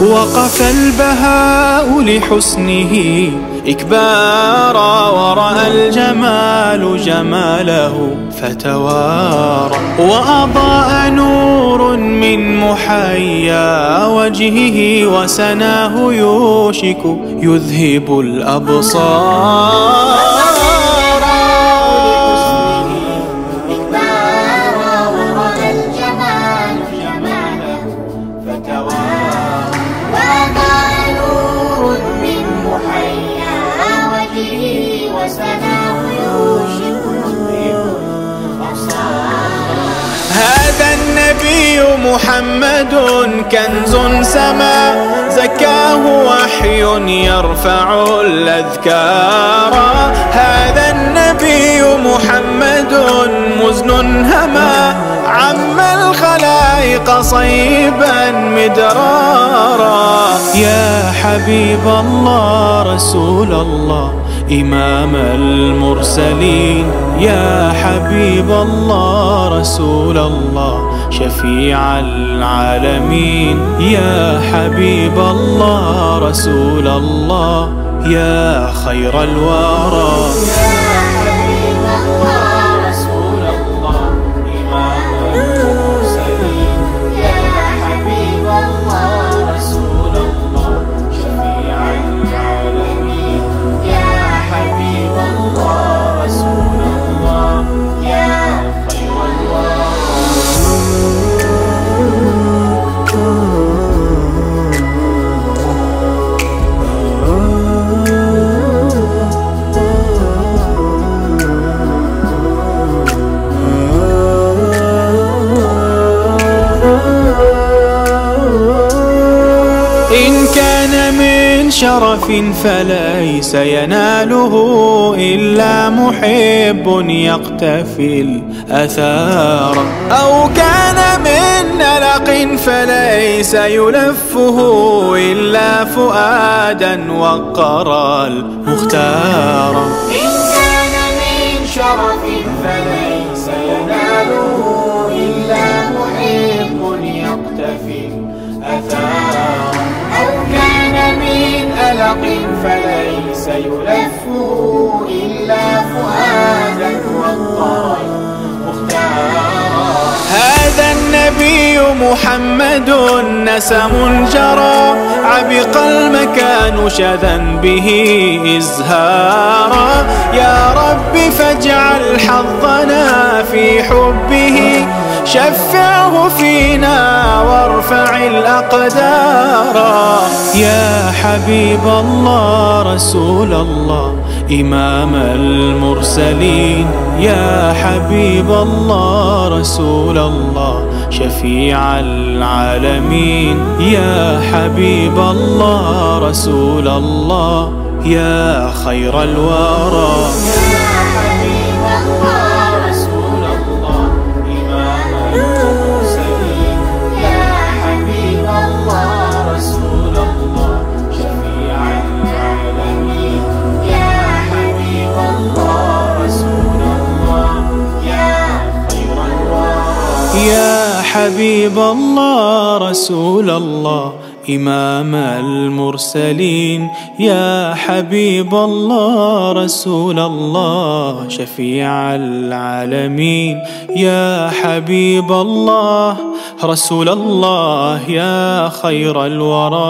وقف البهاء لحسنه إكبارا ورأى الجمال جماله فتوارى وأضاء من محيا وجهه وسناه يوشك يذهب الأبصار. هذا النبي محمد كنز سما زكاه وحي يرفع الأذكار. هذا النبي محمد مزن هما عم الخلائق صيبا مدرارا. يا حبيب الله رسول الله إمام المرسلين. يا حبيب الله رسول الله شفيع العالمين. يا حبيب الله رسول الله يا خير الورى. شرف فليس يناله إلا محب يقتفي الأثار أو كان من نلق فليس يلفه إلا فؤادا وقر المختار إن كان من شرف فليس يناله إلا محب يقتفي الأثار محمد نسم جرى عبق المكان شذا به إزهارا. يا رب فاجعل حظنا في حبه شفعه فينا وارفع الأقدار. يا حبيب الله رسول الله إمام المرسلين. يا حبيب الله رسول الله شفيع العالمين. يا حبيب الله رسول الله يا خير الورى. يا حبيب الله يا حبيب الله رسول الله إمام المرسلين. يا حبيب الله رسول الله شفيع العالمين. يا حبيب الله رسول الله يا خير الورى.